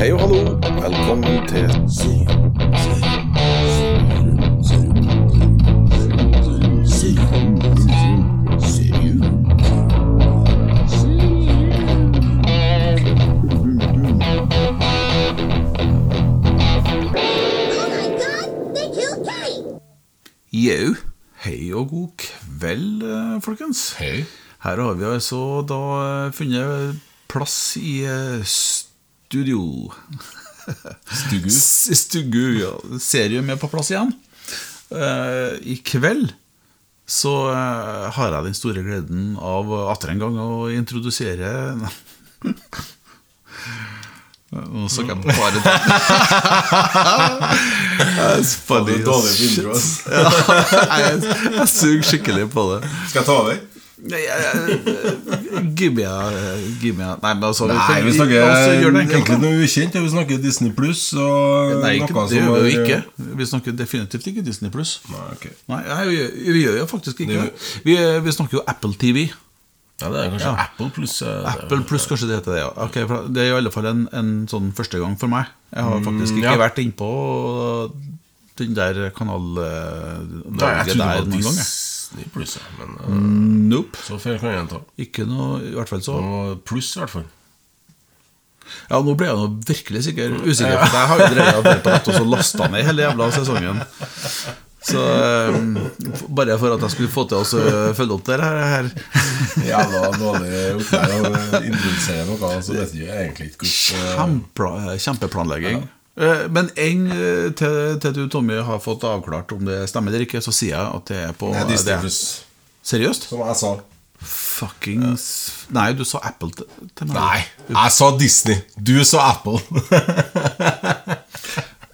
Hei og hallo, velkommen til! Jau. Hei og god kveld, eh, folkens. Hei. Her har vi altså da eh, funnet plass i eh, studio. Stugu. Stugu, ja. Serium er på plass igjen. Eh, I kveld så eh, har jeg den store gleden av atter en gang å introdusere Nå så jeg bare intro, jeg, jeg suger skikkelig på det. Skal jeg ta over? Nei, jeg- jeg- Give me a give me a- Nei, men altså Nei, vi snakker altså, egentlig noe ukjent. Vi snakker Disney Pluss og Nei, ikke, det gjør vi jo ikke. Vi snakker definitivt ikke Disney Pluss. Nei, okay. Nei, vi, vi gjør jo faktisk ikke Det. Vi, vi snakker jo Apple TV. Ja, det er kanskje Ja. Apple Pluss. eh, Apple Pluss, kanskje det heter det. ja Okay, Det er i alle fall en, en sånn første gang for meg. Jeg har faktisk ikke Mm, ja. vært innpå den der kanaldagen det der noen gang. jeg. Disney Pluss, ja. Men uh, Nope. så feil kan jeg ta. Ikke noe, i hvert fall så Noe Pluss, i hvert fall. Ja, nå ble jeg nå virkelig sikker, usikker, for jeg har jo drevet og hørt på dette og så lasta ned hele jævla sesongen. Så um, bare for at jeg skulle få til å følge opp der her, her. Jævla dårlig opplegg å introdusere noe, så vet jeg egentlig ikke hvordan Kjempeplanlegging. Eh, Men en eh, til, til du, Tommy, har fått avklart om det stemmer eller ikke, så sier jeg at det er på Nei, det. Pluss, Seriøst? som jeg sa. Fuckings Nei, du sa Apple til, til meg. Nei, jeg sa Disney. Du sa Apple.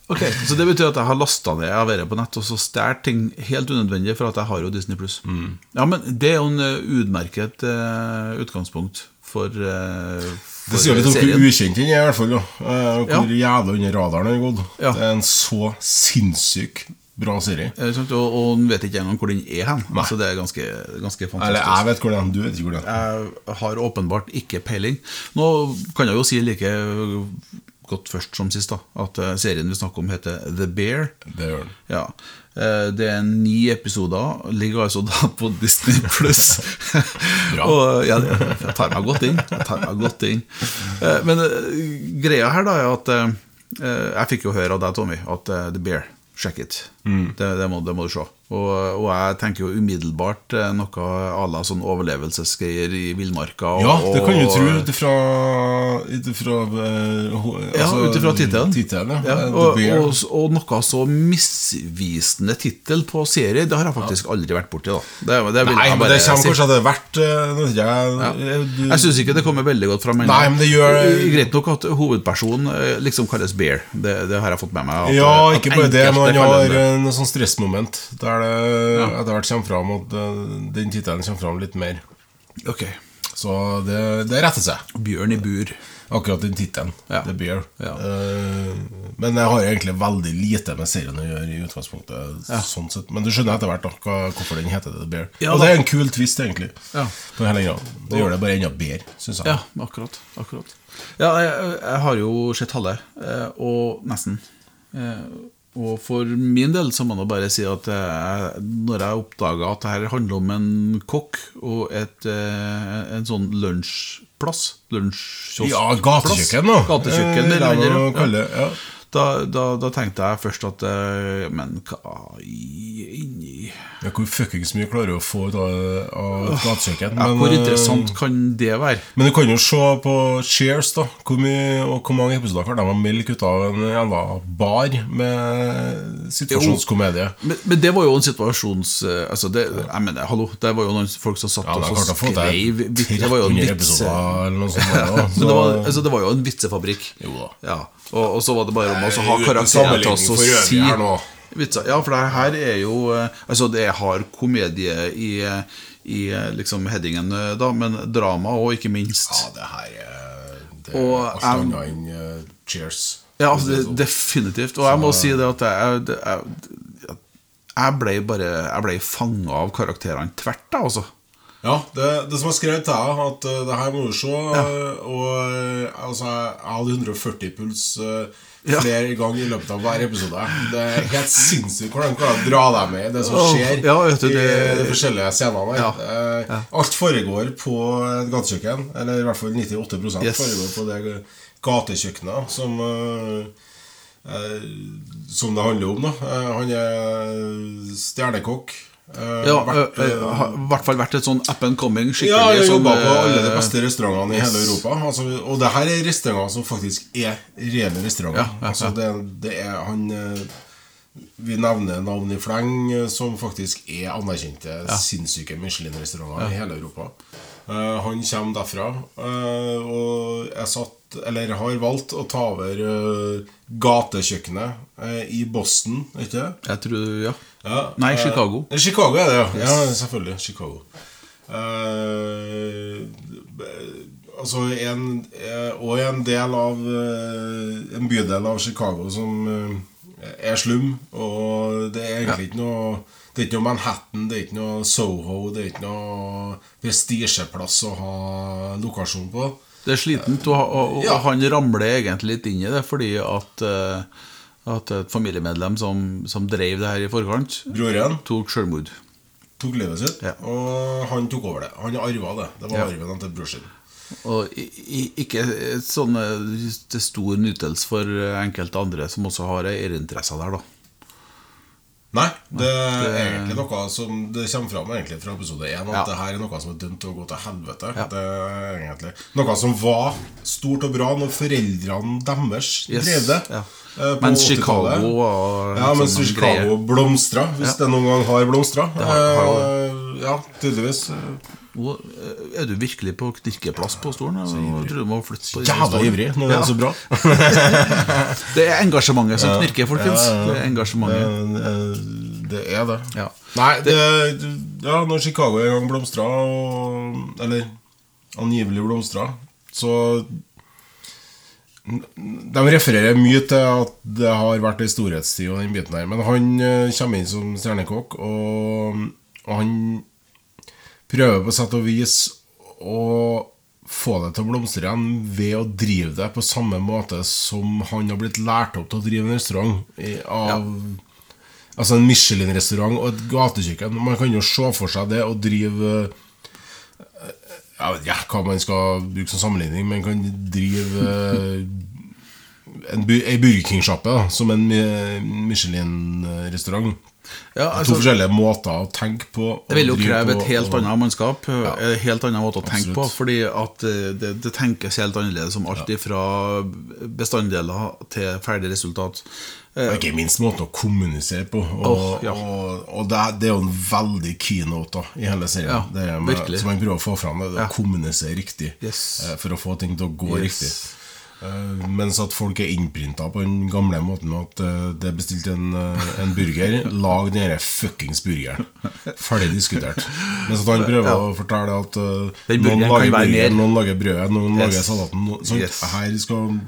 Ok, Så det betyr at jeg har lasta ned Jeg har vært på nett og så stjålet ting helt unødvendig, for at jeg har jo Disney Pluss. Mm. Ja, men det er jo en eh, utmerket eh, utgangspunkt for, eh, for Det sier litt om hvor ukjent den er, i hvert fall. Og Hvor jævla under radaren den har gått. Ja. Det er en så sinnssyk bra serie. Eh? Og, og han vet ikke engang hvor den er hen. Nei. Så det er ganske, ganske fantastisk. Eller jeg vet hvor den du vet ikke hvor den. Jeg har åpenbart ikke peiling. Nå kan jeg jo si like godt først som sist da at eh, serien vi snakker om, heter The Bear. Det gjør den. Ja. Eh, Det er ni episoder, ligger altså da på Disney pluss. Ja, jeg tar meg godt inn. Jeg tar meg godt inn. Eh, Men greia her da er at Jeg fikk jo høre av deg, Tommy, at The Bear, check it. Mm. Det, det, må, det må du se. Og, og jeg tenker jo umiddelbart eh, noe à la sånn overlevelsesgreier i villmarka. og- Ja, det kan du tro ut ifra Ut ifra eh, Ja, altså, tittelen. Tittelen, ja. Ja, Eh, og, og, og noe så misvisende tittel på serie, det har jeg faktisk aldri vært borti. da det, det Nei, men det kommer kanskje etter hvert jeg, du- Jeg syns ikke det kommer veldig godt fram. Nei, men det gjør- Greit nok at hovedpersonen liksom kalles Bear. Det, det har jeg fått med meg. At, Ja, ikke bare det, men han har en sånn stressmoment der det etter hvert kommer fram at eh, den tittelen kommer fram litt mer. Ok. Så det, det retter seg. Bjørn i bur. Akkurat den tittelen. Ja. The Bear. Ja. Uh, men jeg har egentlig veldig lite med serien å gjøre i utgangspunktet. Sånn. Men du skjønner etter hvert da, hvorfor den heter The Bear. Ja, Og det er en kul twist, egentlig. Ja. På hele grad. Det gjør det bare enda bedre, syns jeg. Ja, akkurat. akkurat. Ja, jeg, jeg har jo sett halve, eh, og nesten. Eh, Og for min del så må jeg bare si at jeg, når jeg oppdaga at det her handler om en kokk og et, eh, en sånn lunsjplass Lunsjkiosk Ja, gatekjøkken, da. Gatekjøkken, Eh, ja. Da, da, da tenkte jeg først at eh, Men hva inni Ja, hvor fuckings mye klarer du å få ut av, gatekjøkken? ja, Hvor eh, interessant kan det være? Men du kan jo se på Cheers, da. Hvor, mye, og hvor mange episoder klarer de å melke ut av en jævla bar med situasjonskomedie? Men, men det var jo en situasjons... eh, Altså det, jeg mener, hallo, det var jo noen folk som satt Ja, og så skrev Det var jo en 300 vitse... episoder eller noe sånt. da. Men det var, altså, det var jo en vitsefabrikk. Jo da. Ja. Og, og så var det bare om å ha karakterer til oss å si vitser. Ja, for det her er jo eh, Altså, det har komedie i, eh, i eh, liksom headingen, da, men drama òg, ikke minst. Ja, det her er Det er alt annet enn Cheers. Ja, altså, det, sånn. definitivt. Og jeg må si det at jeg, jeg, jeg ble bare Jeg ble fanga av karakterene tvert, da, altså. Ja, det, det som er skrevet til deg, at uh, det her må du se. Ja. Og uh, altså, jeg hadde 140 puls uh, Ja. flere ganger i løpet av hver episode. Det er helt sinnssykt hvordan de klarer å dra deg med i det som skjer ja, du, det, i de forskjellige scenene. Ja. Alt foregår på et gatekjøkken, eller i hvert fall 98 Yes. foregår på det gatekjøkkenet som eh, som det handler om. da Eh, Han er stjernekokk. Eh, Ja, vært, eh, eh, har i hvert fall vært et sånn up and coming skikkelig ja, jeg har jobba på eh, alle de beste restaurantene i yes. hele Europa. Altså, og det her er restauranter som faktisk er rene restauranter. Ja, ja, Altså, det, det er han eh, Vi nevner navn i fleng, eh, som faktisk er anerkjente sinnssyke Michelin-restauranter i hele Europa. Uh, han kommer derfra, eh, og jeg satt Eller har valgt å ta over eh, gatekjøkkenet eh, i Boston, ikke det? Jeg tror, ja. Ja, Nei, eh, Chicago. Chicago er det, ja. ja selvfølgelig. Chicago. Eh, altså en, eh, Og en del av eh, En bydel av Chicago som eh, er slum. Og det er egentlig ikke noe Det er ikke noe Manhattan, det er ikke noe Soho, det er ikke noe prestisjeplass å ha lokasjon på. Det er slitent, og, og, og Ja. han ramler egentlig litt inn i det fordi at, eh, at et familiemedlem som, som drev det her i forkant, Broren tok selvmord. tok livet sitt, Ja. og han tok over det. Han arva det. Det var Ja. arven til bror sin. Og ikke sånn eh, til stor nytelse for enkelte andre som også har eierinteresser der, da. Nei, det er egentlig noe som Det kommer fram egentlig fra episode 1 at Ja. det her er noe som er dømt til å gå til helvete. Ja. Det er egentlig Noe som var stort og bra når foreldrene deres Yes, drev det. ja. eh, på Mens Chicago og Ja, mens sånn Chicago blomstra, hvis det noen gang har blomstra. Det har- har Eh, ja, tydeligvis. eh, Nå, eh, Er du virkelig på knirkeplass på stolen? Jeg tror du må flytte på Jævla stolen. ivrig når det er så bra. Det er engasjementet som knirker, folkens. Det er engasjementet. Det, eh, det er det. Ja. Nei, det, ja, når Chicago en gang blomstra, eller angivelig blomstra, så De refererer mye til at det har vært ei storhetstid og den biten her. men han eh, kommer inn som stjernekokk, og, og han prøver på sett og vis å få det til å blomstre igjen ved å drive det på samme måte som han har blitt lært opp til å drive en restaurant av ja. Altså en Michelin-restaurant og et gatekjøkken. Man kan jo se for seg det å drive eh, Jeg vet ikke hva man skal bruke som sammenligning, men kan drive eh, en, Burger King-sjappe som en Michelin-restaurant. Ja, to altså, forskjellige måter å tenke på. det vil jo kreve et helt og- annet mannskap. En helt annen måte å tenke Absolutt. på. Fordi at eh, det, det tenkes helt annerledes om alt fra bestanddeler til ferdig resultat. Eh, Og ikke minst måten å kommunisere på. Og, oh, ja. og, og det, det er jo en veldig keynote da, i hele serien. Ja, det med, som man prøver å få fram, det, Ja. å kommunisere riktig. Yes. eh, For å få ting til å gå Yes. riktig. Eh, mens at folk er innprinta på den gamle måten med at eh, det er bestilt en, eh, en burger, lag den her fuckings burgeren. Ferdig diskutert. Mens at han prøver Ja. å fortelle at noen lager burgeren, noen lager brødet, noen Yes. lager salaten. Sånn. Yes. Her skal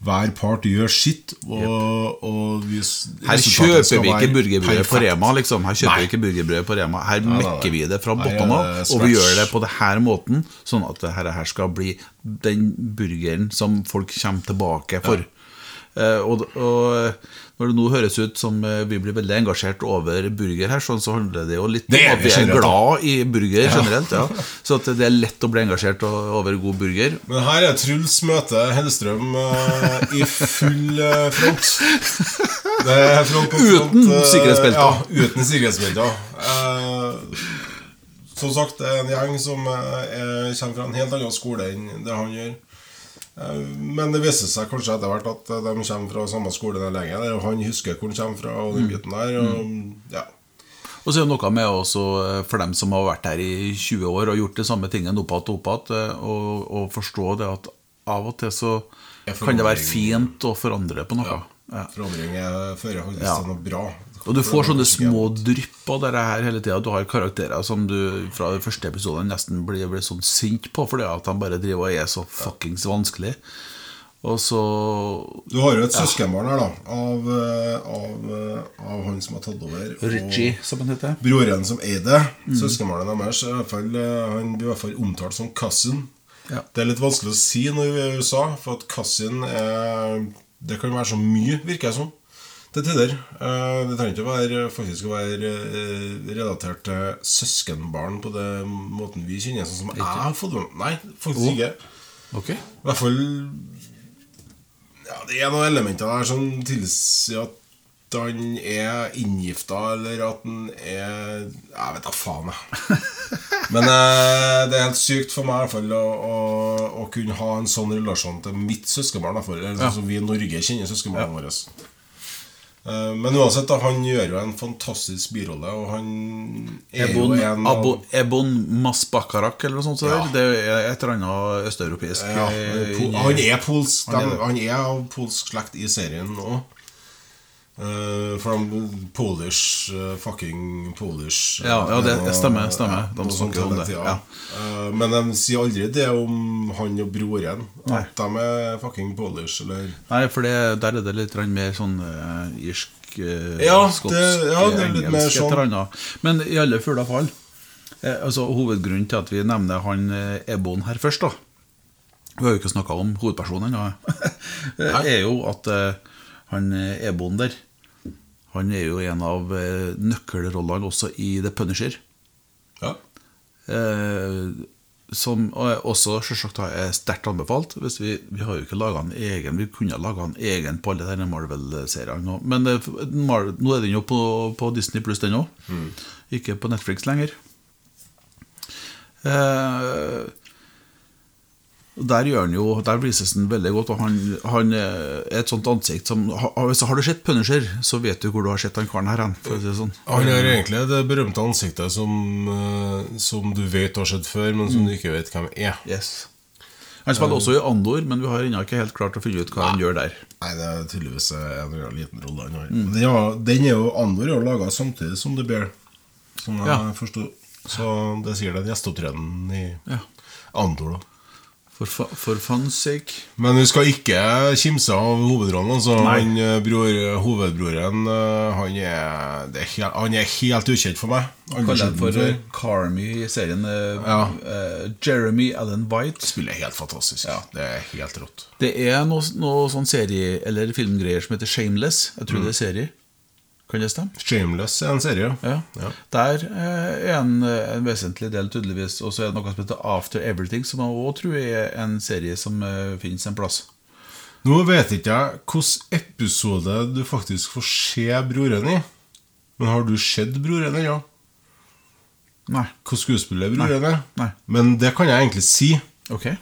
hver part gjør sitt, og, og Her kjøper vi ikke burgerbrød på. Rema. liksom Her kjøper Nei. vi ikke burgerbrød på Rema Her nei, mekker vi det fra bunnen av, og vi gjør det på denne måten, sånn at dette her, skal bli den burgeren som folk kommer tilbake for. Eh, og, og når det nå høres ut som eh, vi blir veldig engasjert over burger her, sånn, så handler det jo litt Det om at vi er glad i burger generelt. Ja. Så at det er lett å bli engasjert over god burger. Men her er Truls møte Hellstrøm eh, i full eh, front. Det er front front. Uten eh. Ja, uten sikkerhetsbelter. Eh, som sagt, det er en gjeng som eh, er- kommer fra en helt annen skole enn det han gjør. Eh, Men det viser seg kanskje etter hvert at eh, de kommer fra samme skole den lenge. Er Han husker hvor han kommer fra, og den biten der. Og, ja. Og så er det noe med også eh, for dem som har vært her i 20 år og gjort det samme tingen opp igjen og opp igjen, og, og forstå det at av og til så kan det være fint å forandre på noe. Ja. Forandring er- fører faktisk Ja. til noe bra. Og du får sånne små drypp av det her hele tida. Du har karakterer som du fra den første episoden nesten blir, blir sånn sint på fordi at de bare driver og er så fuckings vanskelig. Og så Du har jo et søskenbarn her, da. Av, eh, av, eh, av han som har tatt over. Richie, som han heter. Broren som eier det, søskenbarnet deres, er i hvert fall, eh, han blir i hvert fall omtalt som cousin. Ja. Det er litt vanskelig å si når vi er i USA, for at cousin er Det kan være så mye, virker det som. Til tider. Eh, Det trenger ikke være, faktisk å være eh, relatert til søskenbarn på den måten vi kjenner, sånn som jeg har fått med. Nei, faktisk Å. ikke. Okay. I hvert fall ja, Det er noen elementer der som tilsier at han er inngifta, eller at han er Jeg vet da faen, jeg. Men eh, det er helt sykt for meg i hvert fall å, å, å kunne ha en sånn relasjon til mitt søskenbarn. Eller sånn som vi i Norge kjenner søskenbarna våre. Eh, Men uansett, da, han gjør jo en fantastisk birolle, og han er Ebon, jo en Abo, Ebon Masbakarak, eller noe sånt. så Ja. Det er et eller annet østeuropeisk Ja, eh, han er polsk. Han er. Han er av polsk slekt i serien nå. Uh, from Polish uh, Fucking Polish Ja, ja, det uh, stemmer, stemmer. De noe sånt det, ja. Uh, men de sier aldri det om han og broren. Nei. At de er fucking Polish, eller Nei, for det, der er det litt mer sånn uh, irsk, uh, Ja, skotsk, det- ja, det er litt engelsk, mer sånn. Men i alle fulle fall eh, altså, Hovedgrunnen til at vi nevner han eh, Ebon her først, da Vi har jo ikke snakka om hovedpersonen ennå, er jo at eh, han eh, Ebon der Han er jo en av eh, nøkkelrollene også i The Punisher. Ja. Eh, som også selvsagt er sterkt anbefalt. Hvis vi, vi har jo ikke laga en egen Vi kunne ha laga en egen på alle denne Marvel-seriene. nå. Men eh, nå er den jo på, på Disney pluss, den òg. Ikke på Netflix lenger. Eh, og der gjør han jo Der vises han veldig godt. Og han, han er et sånt ansikt som Hvis Har du sett Punisher, så vet du hvor du har sett han karen her. For si sånn. Han har egentlig det berømte ansiktet som, uh, som du vet har skjedd før, men som du ikke vet hvem er. Yes. Han spiller også i Andor, men vi har ennå ikke helt klart å finne ut hva han gjør der. Nei, det er tydeligvis en liten rolle han har. Mm. Den, ja, den er jo Andor er jo laga samtidig som The Bear, som jeg Ja. forsto. Så det sier den gjesteopptredenen i Ja. Andor, da. For, fa for fans sake. Men vi skal ikke kimse av hovedrollen. Altså. Han, eh, bror, hovedbroren eh, han er, det er han er helt ukjent for meg. Kaller han for eh, Carmy i serien. Ja. Uh, Jeremy Allen White. Spiller helt fantastisk. Ja. Det er helt rått. Det er noe, noe sånn serie- eller filmgreier som heter Shameless. Jeg tror det er serie. Kan det stemme? Shameless er en serie. Ja. Ja. Der eh, er en, eh, en vesentlig del, tydeligvis. Og så er det noe som heter After Everything, som jeg også tror er en serie som uh, finnes en plass. Nå vet ikke jeg hvilken episode du faktisk får se broren i. Men har du sett broren ennå? Nei. Hvordan skuespiller broren er? Nei. Men det kan jeg egentlig si. Ok.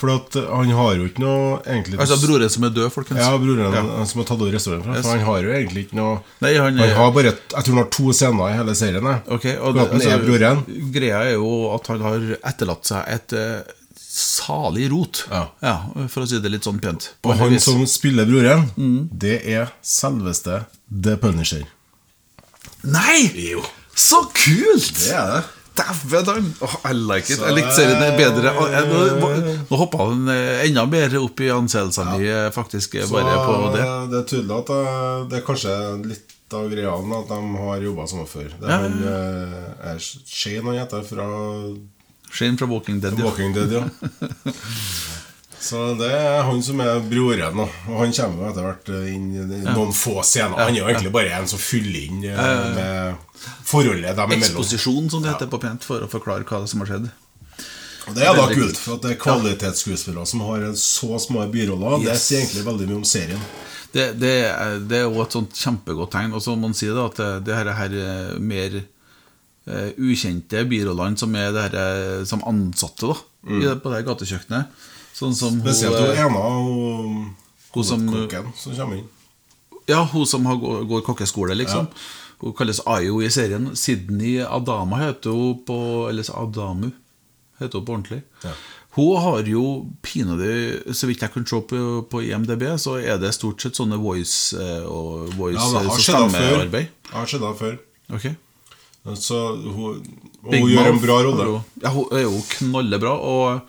For han har jo ikke noe egentlig Altså broren som er død, folkens. Ja, broren Ja. som har tatt over restauranten. Yes. For han har jo egentlig ikke noe Nei, han, Han har bare Jeg tror han har to scener i hele serien. Okay, og det, altså, er broren. Greia er jo at han har etterlatt seg et uh, salig rot. Ja. For å si det litt sånn pent. Og han vis. som spiller broren, Mm. det er selveste The Punisher. Nei! Jo. Så kult! Det er det. Dæven, Åh, I like it. Jeg likte serien er bedre. Nå, nå hoppa han eh, enda mer opp i anseelsene mine, faktisk, bare Så på det. det er tydelig at det, er kanskje litt av greia at de har jobba sammen før. Det er Ja, han eh, er Shane han heter, fra Shane fra Walking Dead. ja. Walking Dead, ja. Så det er han som er broren, og han kommer jo etter hvert inn i noen få scener. Han er jo egentlig bare en som fyller inn eh, med forholdet dem imellom. Eksposisjon, som det heter på pent, for å forklare hva som har skjedd. Og Det er da kult, for at det er kvalitetsskuespillere som har så små biroller. Det sier egentlig veldig mye om serien. Det, det, er- det er jo et sånt kjempegodt tegn. Og så må man si det at det, her, her eh, mer uh, ukjente birollene som er det her, eh, som ansatte da i på det gatekjøkkenet. Sånn som Spesielt hun eh, ene og Hun som- kokken som kommer inn. Ja, hun som har, går, kokkeskole, liksom. Hun kalles Ayo i serien. Sydney Adama heter hun på Eller Adamu heter hun på ordentlig. Ja. Hun har jo pinadø Så vidt jeg kan se på, på IMDb, så er det stort sett sånne voice eh, og voice Ja, det har skjedd før. har skjedd før. Ok Så hun, hun gjør en bra rolle. hun- Ja, hun er jo knallebra. Og,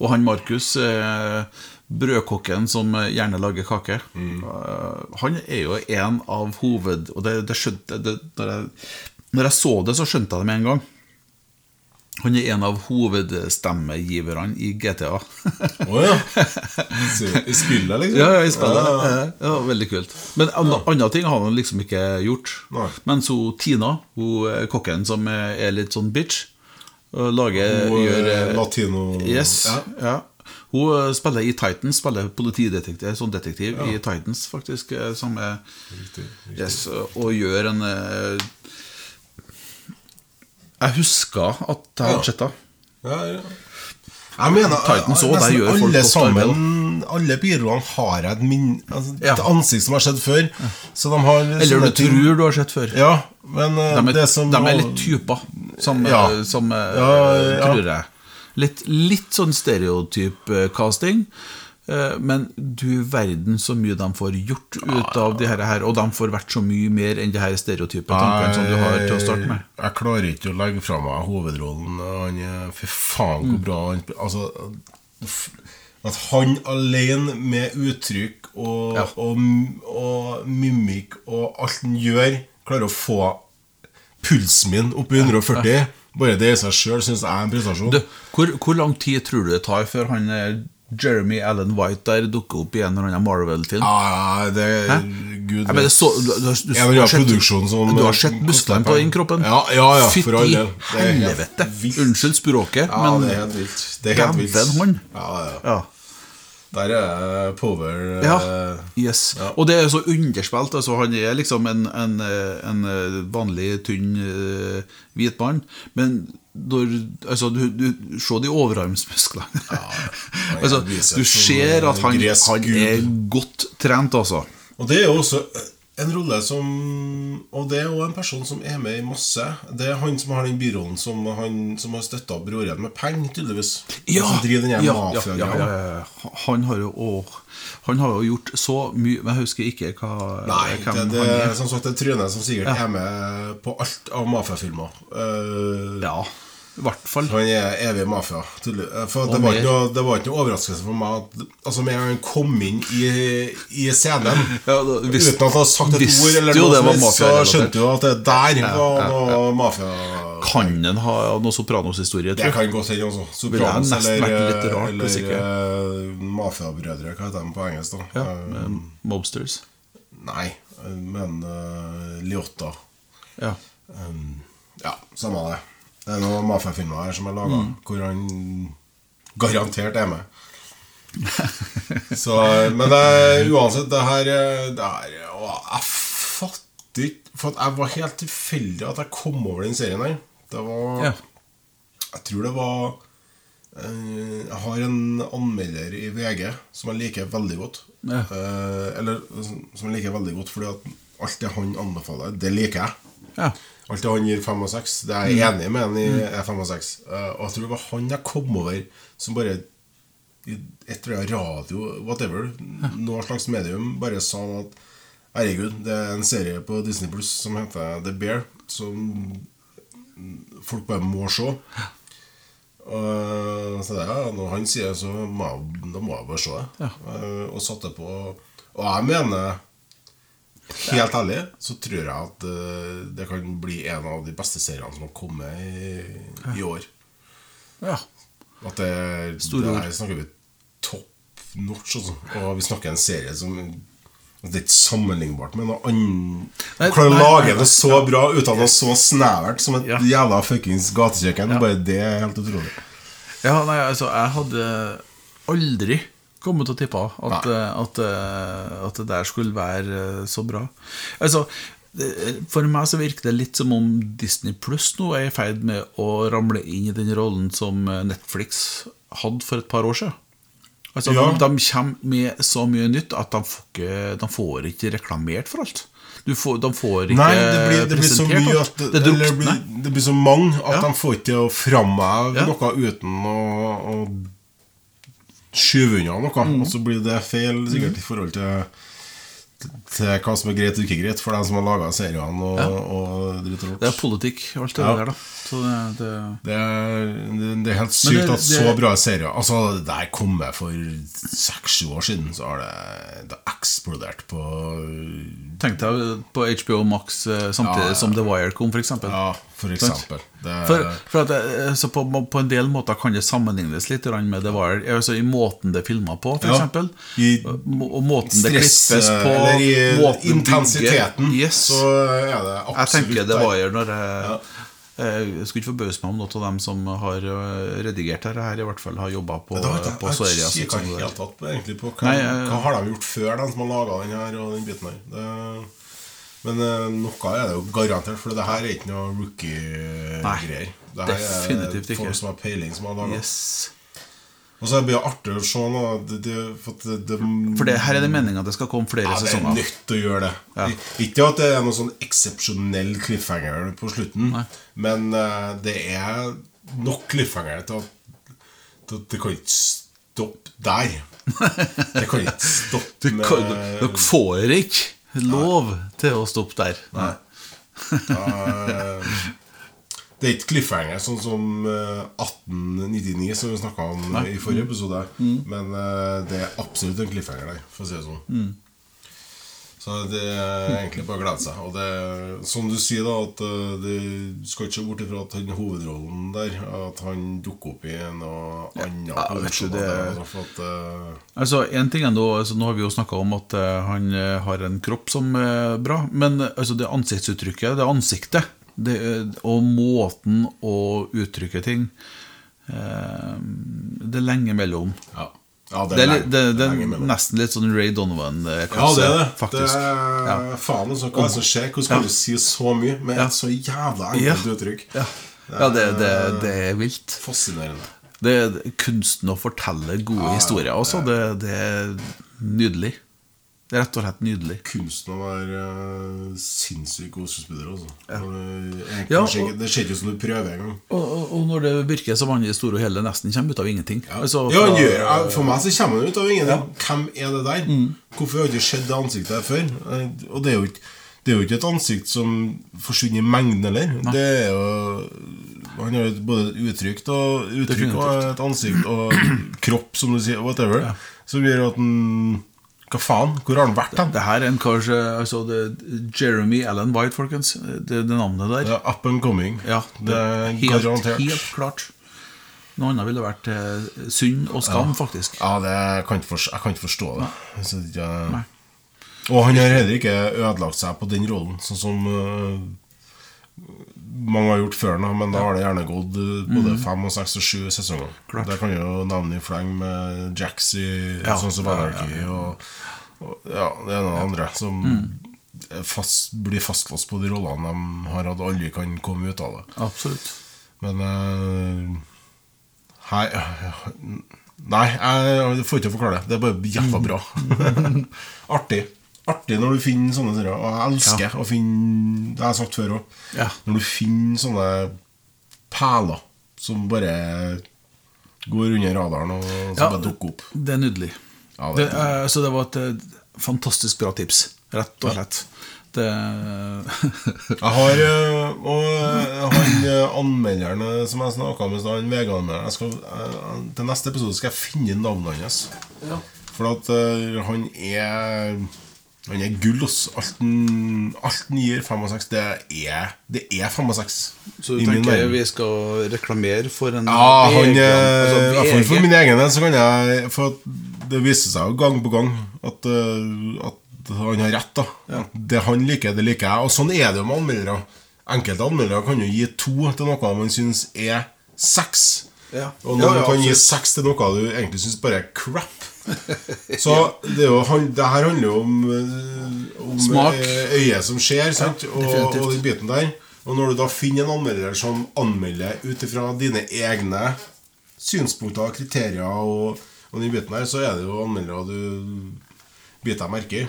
og han Markus, eh, brødkokken som eh, gjerne lager kake. mm. han er jo en av hoved... Og det, det skjønte det, når, jeg, når jeg så det, så skjønte jeg det med en gang. Han er en av hovedstemmegiverne i GTA. Å ja. Så I spillet, liksom? Ja, ja, i spillet. Ja, ja. Ja, ja, veldig kult. Men an andre ting har han liksom ikke gjort. Nei. Mens hun Tina, hun eh, kokken som er litt sånn bitch, Og, gjør eh, eh, latino Yes. Ja. Ja. Hun eh, spiller i Titans, spiller politidetektiv, sånn detektiv i Titans, faktisk. eh, Som er, Riktig, riktig. yes, og gjør en eh, Jeg husker at jeg Ja. hadde sett henne. Ja, ja. Jeg mener Titans også, der gjør folk godt arbeid. Alle biroene har et, min, altså, Ja. et ansikt som jeg har sett før. Så de har Eller du ting- tror du har sett før. Ja, men eh, De er, det som de er litt typer, som, Ja. eh, som eh, tror jeg. Litt, litt sånn stereotyp-casting. eh, Men du verden så mye de får gjort ut av de her, her og de får vært så mye mer enn de her stereotype tankene som du har til å starte med. Jeg klarer ikke å legge fra meg hovedrollen. Han er Fy faen, hvor Mm. bra han Altså At han alene med uttrykk og, Ja. og, og mimikk og alt han gjør, klarer å få pulsen min opp i 140. Bare det i seg sjøl syns jeg er en prestasjon. Du, hvor, hvor lang tid tror du det tar før han eh, Jeremy Allen White der dukker opp i en eller annen Marvel-film? Ja, ja, det Gud Jeg mener, så, du, har sett, produksjon som- du har sett musklene på den kroppen? Ja, ja, ja, for all del. Helvete! Unnskyld språket, Ja, men det er helt vilt. Det er helt vilt. Hånd. Ja, ja. ja. Der er power Ja, yes. yes. Og det er så underspilt. Altså, han er liksom en, en, eh, en eh, vanlig, tynn eh, hvit mann. Men når, altså, du, du Se de overarmsmusklene. Ja, altså, du ser at han, han er godt trent, altså. Og det er jo også en rolle som Og det er jo en person som er med i masse. Det er han som har den birollen som, han, som har støtta broren med penger, tydeligvis. Ja, ja, ja, ja. Han har jo å, Han har jo gjort så mye Men jeg husker ikke hva, Nei, hvem det, det han er som sagt er tryne som sikkert er med på alt av mafiafilmer. Uh, Ja, i hvert fall. Han er evig mafia. Eh, For det var, ikke noe, det var ikke noe overraskelse for meg at Altså Med en gang han kom inn i, i scenen Ja, da, visst- uten at han hadde sagt et ord, eller noe det så skjønte du at det der var noe mafia... Kan den ha noe Sopranos-historie, Det kan godt hende jeg Sopranos eller, vært litt rart hvis eller eh, Mafiabrødre, hva heter de på engelsk? da? Ja, Eh, med Mobsters. nei, men uh, Liotta. Ja. Um, ja, samme det. Det er noen mafiafilmer her som er laga Mm. hvor han garantert er med. Så, men det, uansett, det her, eh, det her å, Jeg fatter ikke For at jeg var helt tilfeldig at jeg kom over den serien her. Det var Ja. Jeg tror det var eh, Jeg har en anmelder i VG som jeg liker veldig godt. Ja. Eh, eller som jeg liker veldig godt fordi at alt det han anbefaler, det liker jeg. ja. Alt det han gir fem og seks, det er jeg enig med han i er fem og seks. Eh, og jeg tror det var han jeg kom over som bare i et eller annet radio, whatever, noe slags medium, bare sa at Herregud, det er en serie på Disney Plus som heter The Bear, som folk bare må se. Og så det, ja, når han sier så må jeg, da må jeg bare se det. Eh, og satte på Og jeg mener Helt ærlig så tror jeg at eh, det kan bli en av de beste seriene som har kommet i, i år. ja. At det, Store det her snakker vi topp notch, altså. Og vi snakker en serie som Det er ikke sammenlignbart med noe annet. Du Klarer å lage det så bra ut av noe så snevert som et Ja. jævla fuckings gatekjøkken. Bare det er helt utrolig. Ja, nei, altså, jeg hadde aldri kommet til å tippe at, eh, at, eh, at det der skulle være eh, så bra. Altså, for meg så virker det litt som om Disney Pluss nå er i ferd med å ramle inn i den rollen som Netflix hadde for et par år siden. Altså, Ja. de, de kommer med så mye nytt at de får ikke, de får ikke reklamert for alt. Du får, de får ikke Nei, det blir, det blir så mye at det, det eller det, blir, det blir så mange at Ja. de får ikke til å framheve Ja. noe uten å, å skyve unna noe. Mm. Og så blir det feil sikkert i forhold til til hva som er greit og ikke greit for dem som har laga seriene og, og dritt og Det er politikk, alt det Ja. der, da. Så det, det Det er, det- er helt sykt at så bra serier Altså, det der kom jeg for seks-sju år siden, så har det, det eksplodert på Tenk deg på HBO Max eh, samtidig Ja, ja. som The Wire kom, f.eks. Ja, for eksempel. Det, For, for det, så på, på en del måter kan det sammenlignes litt med det var, Altså I måten det er filma på, Ja. f.eks. I Og, måten måten det stress, klippes på. eller i intensiteten, Yes. så er det absolutt Jeg tenker det var Wire når jeg Jeg skulle ikke forbause meg om noen av dem som har øh, redigert dette, her i hvert fall har jobba på, på serier. jeg kikker det helt tatt på, egentlig på hva, Nei, jeg- hva har de gjort før, de som har laga den her og den biten her. Det, men eh, noe er det jo garantert, for det her er ikke noe rookie-greier. Det her definitivt er folk som har peiling, som har laga. Yes. Og så blir det artig å se nå det, det, for, det, det, For det, her er det meninga det skal komme flere ja, det er sesonger. nødt til å gjøre det. Ja. Ikke at det er noen sånn eksepsjonell cliffhanger på slutten, Nei. men uh, det er nok cliffhanger til at, til at det kan ikke stoppe der. Det kan ikke stoppe med dere får ikke lov til å stoppe der. Nei. Det er ikke cliffhanger sånn som eh, 1899, som vi snakka om i forrige episode. Men eh, det er absolutt en cliffhanger der, for å si det sånn. Så det er egentlig bare å glede seg. Og det, som du sier, da at du skal ikke se bort ifra at han hovedrollen der At han dukker opp i noe annet. Ja, vet du, det- at, eh, Altså, en ting er nå, altså, nå har vi jo snakka om at eh, han eh, har en kropp som er bra, men eh, altså, det ansiktsuttrykket, det ansiktet, det, eh, og måten å uttrykke ting eh, Det er lenge mellom. ja. Ja, Det er, det litt- det, det er nesten litt sånn Ray Donovan-klasse, Ja, det er det. faktisk. Det er, Ja. Faen altså, hva er som skjer? Hvordan kan Ja. du si så mye med et så jævla Ja. enkelt uttrykk? Ja, det, det, det er vilt. Fascinerende. Det er kunsten å fortelle gode historier også. Det, det er nydelig. Det er rett og slett nydelig. Kunsten å være uh, sinnssykt god skuespiller, altså. Ja. Ja, og- Det ser ikke ut som du prøver engang. Og, og, og når det virker som han i store og hele nesten kommer ut av ingenting. Altså, Ja, han fra- gjør, For meg så kommer han ut av ingenting. Hvem er det der? Hvorfor har jeg ikke sett det ansiktet her før? Eh, Og det er jo ikke det er jo ikke et ansikt som forsvinner i mengden heller. Det er jo Han har både uttrykk og, uttrykk og et ansikt og kropp, som du sier, whatever, som gjør at han Hva faen? Hvor har han vært Han? Det her er en kar altså, det, Jeremy Allen White, folkens. Det, det navnet der. Ja, up and coming. Ja, det er helt, garantert. helt klart. Noe annet ville vært eh, synd og skam, faktisk. Ja, det jeg kan forstå, jeg kan ikke forstå det. Så, ja. Og han har heller ikke ødelagt seg på den rollen, sånn som øh, mange har gjort før nå. Men da har det gjerne gått øh, både fem, og seks og sju sesonger. Mhm. Klart. Der kan jo navne i fleng med Jacks i Ja. sånn som Anarchy og, og ja, det ene og det andre. Som Mm. fast, blir fastlåst på de rollene de har hatt, aldri kan komme ut av det. Absolutt. Men uh, Hei Nei, jeg får ikke forklare det. Det er bare jævla bra. Artig. Artig når du finner sånne serier. Og jeg elsker å finne Det har jeg sagt før òg. Ja. Når du finner sånne perler som bare går under radaren og som Ja, bare dukker opp. Det er nydelig. Ja, det, det- eh, så det var et eh, fantastisk bra tips, rett og slett. Det Jeg har Og han anmelderen som jeg snakka med, han VG-anmelderen jeg skal, øh, Til neste episode skal jeg finne navnet hans. For at han er Han er gull, ass. Alt han, gir fem og seks, det er Det er fem og seks. Så du tenker vi skal reklamere for en Ja, han, eh, altså for, for min egen del så kan jeg For det viser seg jo gang på gang at, eh, at han har rett. da ja. Det han liker, det liker jeg. Og sånn er det jo med anmeldere. Enkelte anmeldere kan jo gi to til noe man syns er seks. Ja. Og når Ja, ja, du kan gi absolutt. seks til noe du egentlig syns bare er crap. Så det, jo, det her handler jo om, eh, om eh, øyet som ser, sant? og, og den biten der. Og når du da finner en anmelder som anmelder ut ifra dine egne synspunkter, kriterier og, og den biten der, så er det jo anmeldere du biter deg merke i.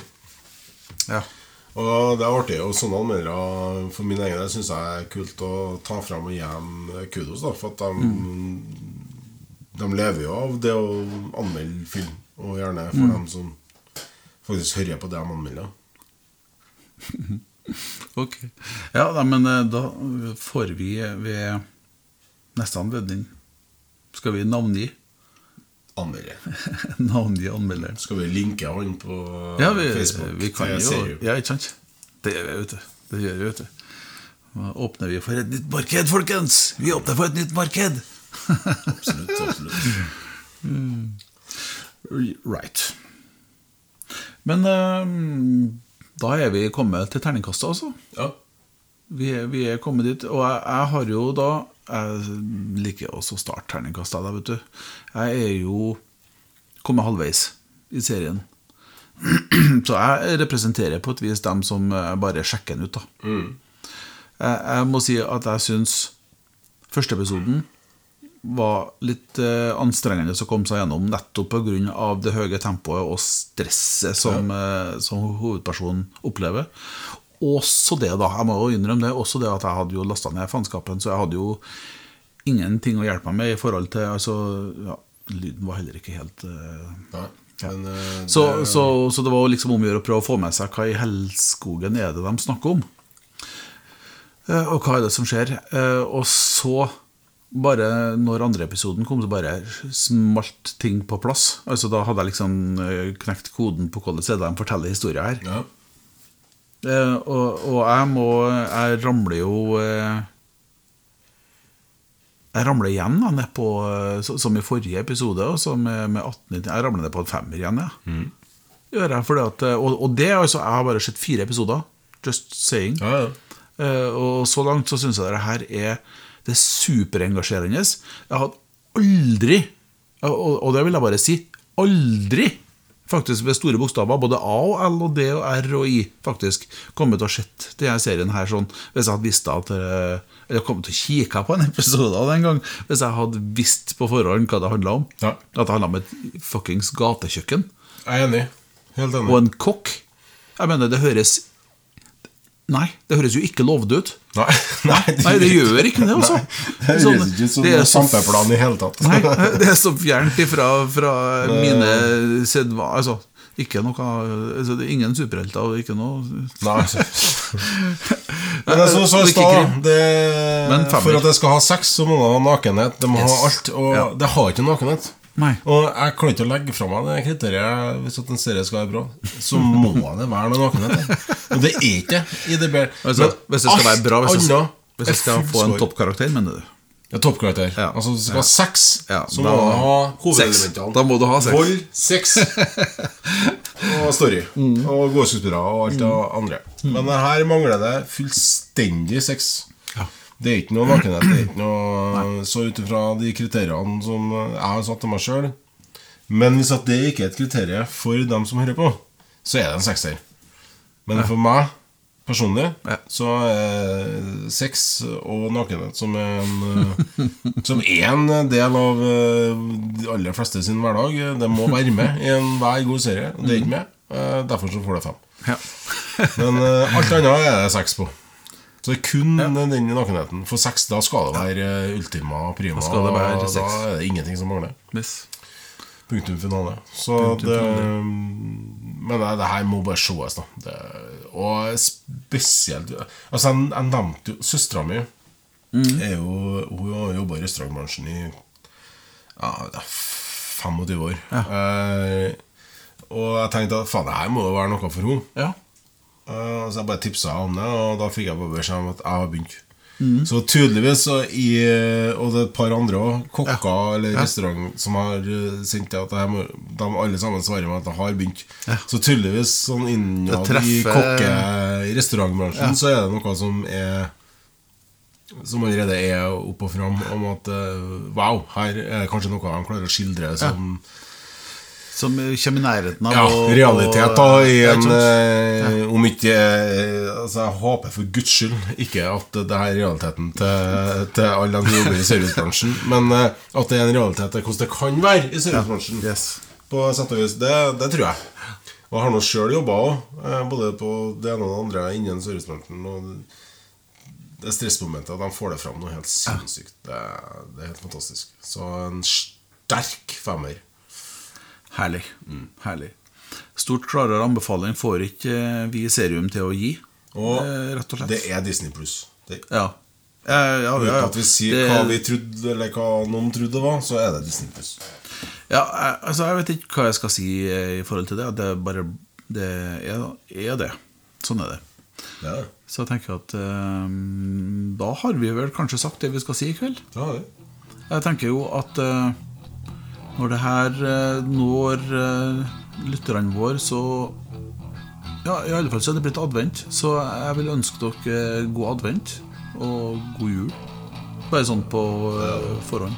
Ja. Og det er artig. Og sånne anmeldere for min egen del syns jeg er kult å ta fram og gi dem kudos. da For at de, de lever jo av det å anmelde film. Og gjerne for dem som faktisk hører på det de anmelder. Ok. Ja, da, men eh, da får vi ved neste anledning Skal vi navngi? Anmelder. navngi anmelderen. Skal vi linke han på Ja, vi, Facebook? vi kan jo Ja, ikke sant? Det gjør vi, vet du. Det gjør vi, vet du. Da åpner vi for et nytt marked, folkens! Vi åpner for et nytt marked! Absolutt. absolutt Right. Men eh, da er vi kommet til terningkastet, altså. Ja. Vi er, vi er kommet dit. Og jeg, jeg har jo da Jeg liker også å starte terningkastet, da, vet du. Jeg er jo kommet halvveis i serien. Så jeg representerer på et vis dem som eh, bare sjekker den ut, da. Jeg, jeg må si at jeg syns første episoden var litt eh, anstrengende å komme seg gjennom, nettopp pga. det høye tempoet og stresset som, ja. som hovedpersonen opplever. Også det, da. Jeg må jo innrømme det. Også det at jeg hadde jo lasta ned faenskapen, så jeg hadde jo ingenting å hjelpe meg med i forhold til altså, ja, Lyden var heller ikke helt eh, Nei. Men eh, så, det, så, så det var liksom om å gjøre å prøve å få med seg hva i helskogen er det de snakker om. Eh, Og hva er det som skjer? Eh, Og så, bare når andre episoden kom, så bare smalt ting på plass. Altså Da hadde jeg liksom eh, knekt koden på hvordan er det de forteller historier her. ja. Eh, og, og jeg må Jeg ramler jo eh, Jeg ramler igjen da, ned på eh, Som i forrige episode, også, med, med 18 Jeg ramler ned på en femmer igjen, ja. Gjør jeg, fordi at, eh, og, og det er altså Jeg har bare sett fire episoder. Just saying. Ja, ja. Eh, og så langt så syns jeg det her er Det er superengasjerende. Jeg hadde aldri, og, det vil jeg bare si, aldri faktisk ved store bokstaver, både A og L og D og R og I, faktisk kommet til å sett denne serien her sånn, hvis jeg hadde visst at eh, Eller kommet til å kikke på en episode av den gang, hvis jeg hadde visst på forhånd hva det handla om. Ja. At det handla om et fuckings gatekjøkken Jeg er enig. Helt enig. og en kokk. Jeg mener, det høres Nei, det høres jo ikke lovende ut. Nei, nei, Nei, det gjør ikke det, altså. Det Sånn, høres ikke ut som det er en så i hele tatt. Nei, det er så fjernt ifra fra mine sedva... Altså, ikke noe altså, Det er ingen superhelter og ikke noe Nei. Men som jeg sa i det- for at det skal ha sex, så må det ha nakenhet. Det må Yes. ha alt. Og Ja. det har ikke nakenhet. Nei. Og jeg kan ikke legge fra meg det kriteriet hvis at en serie skal være bra. Så må det være noe nakenhet. Og det er ikke i det bedre. Altså, hvis det skal være bra Hvis det, hvis det skal få en toppkarakter, mener du? ja, toppkarakter. Ja. Altså, det skal ha sex, Ja, så må du ha hovedelementene. Da må du ha sex. Vold, sex og story. Mm. Og gåseskuespillere og alt det andre. Men her mangler det fullstendig sex. Det er ikke noe nakenhet. Det er ikke noe Så ut ifra de kriteriene som jeg har satt til meg sjøl Men hvis at det ikke er et kriterium for dem som hører på, så er det en sekser. Men for meg personlig så er sex og nakenhet som er en eh, Som er en del av eh, de aller fleste sin hverdag. Det må være med i enhver god serie. Det er ikke med. eh, Derfor så får det fem. Ja. Men alt annet er det sex på. Så det er kun den nakenheten. For sex, da skal det være eh, ultima prima. Da det være. Da er det ingenting som mangler. Yes. Punktum finale. Så Punktum det finale. Men det, det her må bare sees, da. Det, og spesielt Altså, jeg, jeg nevnte jo Søstera mi Mm. er jo Hun har jobba i restaurantbransjen i ja, er 25 år. Eh, og jeg tenkte at faen, det her må jo være noe for henne. Ja. Eh, så jeg bare tipsa om det, og da fikk jeg bare beskjed om at jeg har begynt. Mm. Så tydeligvis, så i, og det er et par andre også, kokker eller Ja. restaurant som har eh, sendt det, at det de alle sammen svarer med at de har begynt. Ja. Så tydeligvis sånn innad treffer... i kokke- i restaurantbransjen Ja. så er det noe som er som allerede er opp og fram, om at eh, wow, her er det kanskje noe de klarer å skildre som Som kommer i nærheten av ja, realitet da i en ja. eh, Om ikke eh, Altså Jeg håper for guds skyld ikke at det her er realiteten til, til alle de som jobber i servicebransjen, men eh, at det er en realitet til hvordan det kan være i servicebransjen. Yes. På sett og vis. Det, det tror jeg. Og jeg har nå sjøl jobba òg, både på det ene og det andre innen servicebransjen. Og det stressmomentet, de får det fram noe helt sinnssykt. Det, det er helt fantastisk. Så en sterk femmer. Herlig. Herlig. Stort klarere anbefaling får ikke eh, vi i Serium til å gi. Og eh, rett og slett. det er Disney pluss. Ja. Ja, ja, Uten ja, ja. at vi sier Det- hva vi trodde, eller hva noen trodde det var, så er det Disney pluss. Ja, jeg, altså jeg vet ikke hva jeg skal si eh, i forhold til det. Det er bare Det er, er det. Sånn er det. Er. Så jeg tenker at um, da har vi vel kanskje sagt det vi skal si i kveld. Det. Jeg tenker jo at eh, når det her eh, når eh, lytterne våre, så Ja, i alle fall så er det blitt advent, så jeg vil ønske dere god advent og god jul. Bare sånn på eh, forhånd.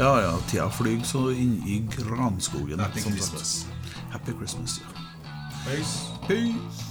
Ja, ja, tida flyr så inn i granskogen. Happy. Christmas. Happy Christmas, ja. Peace. Peace.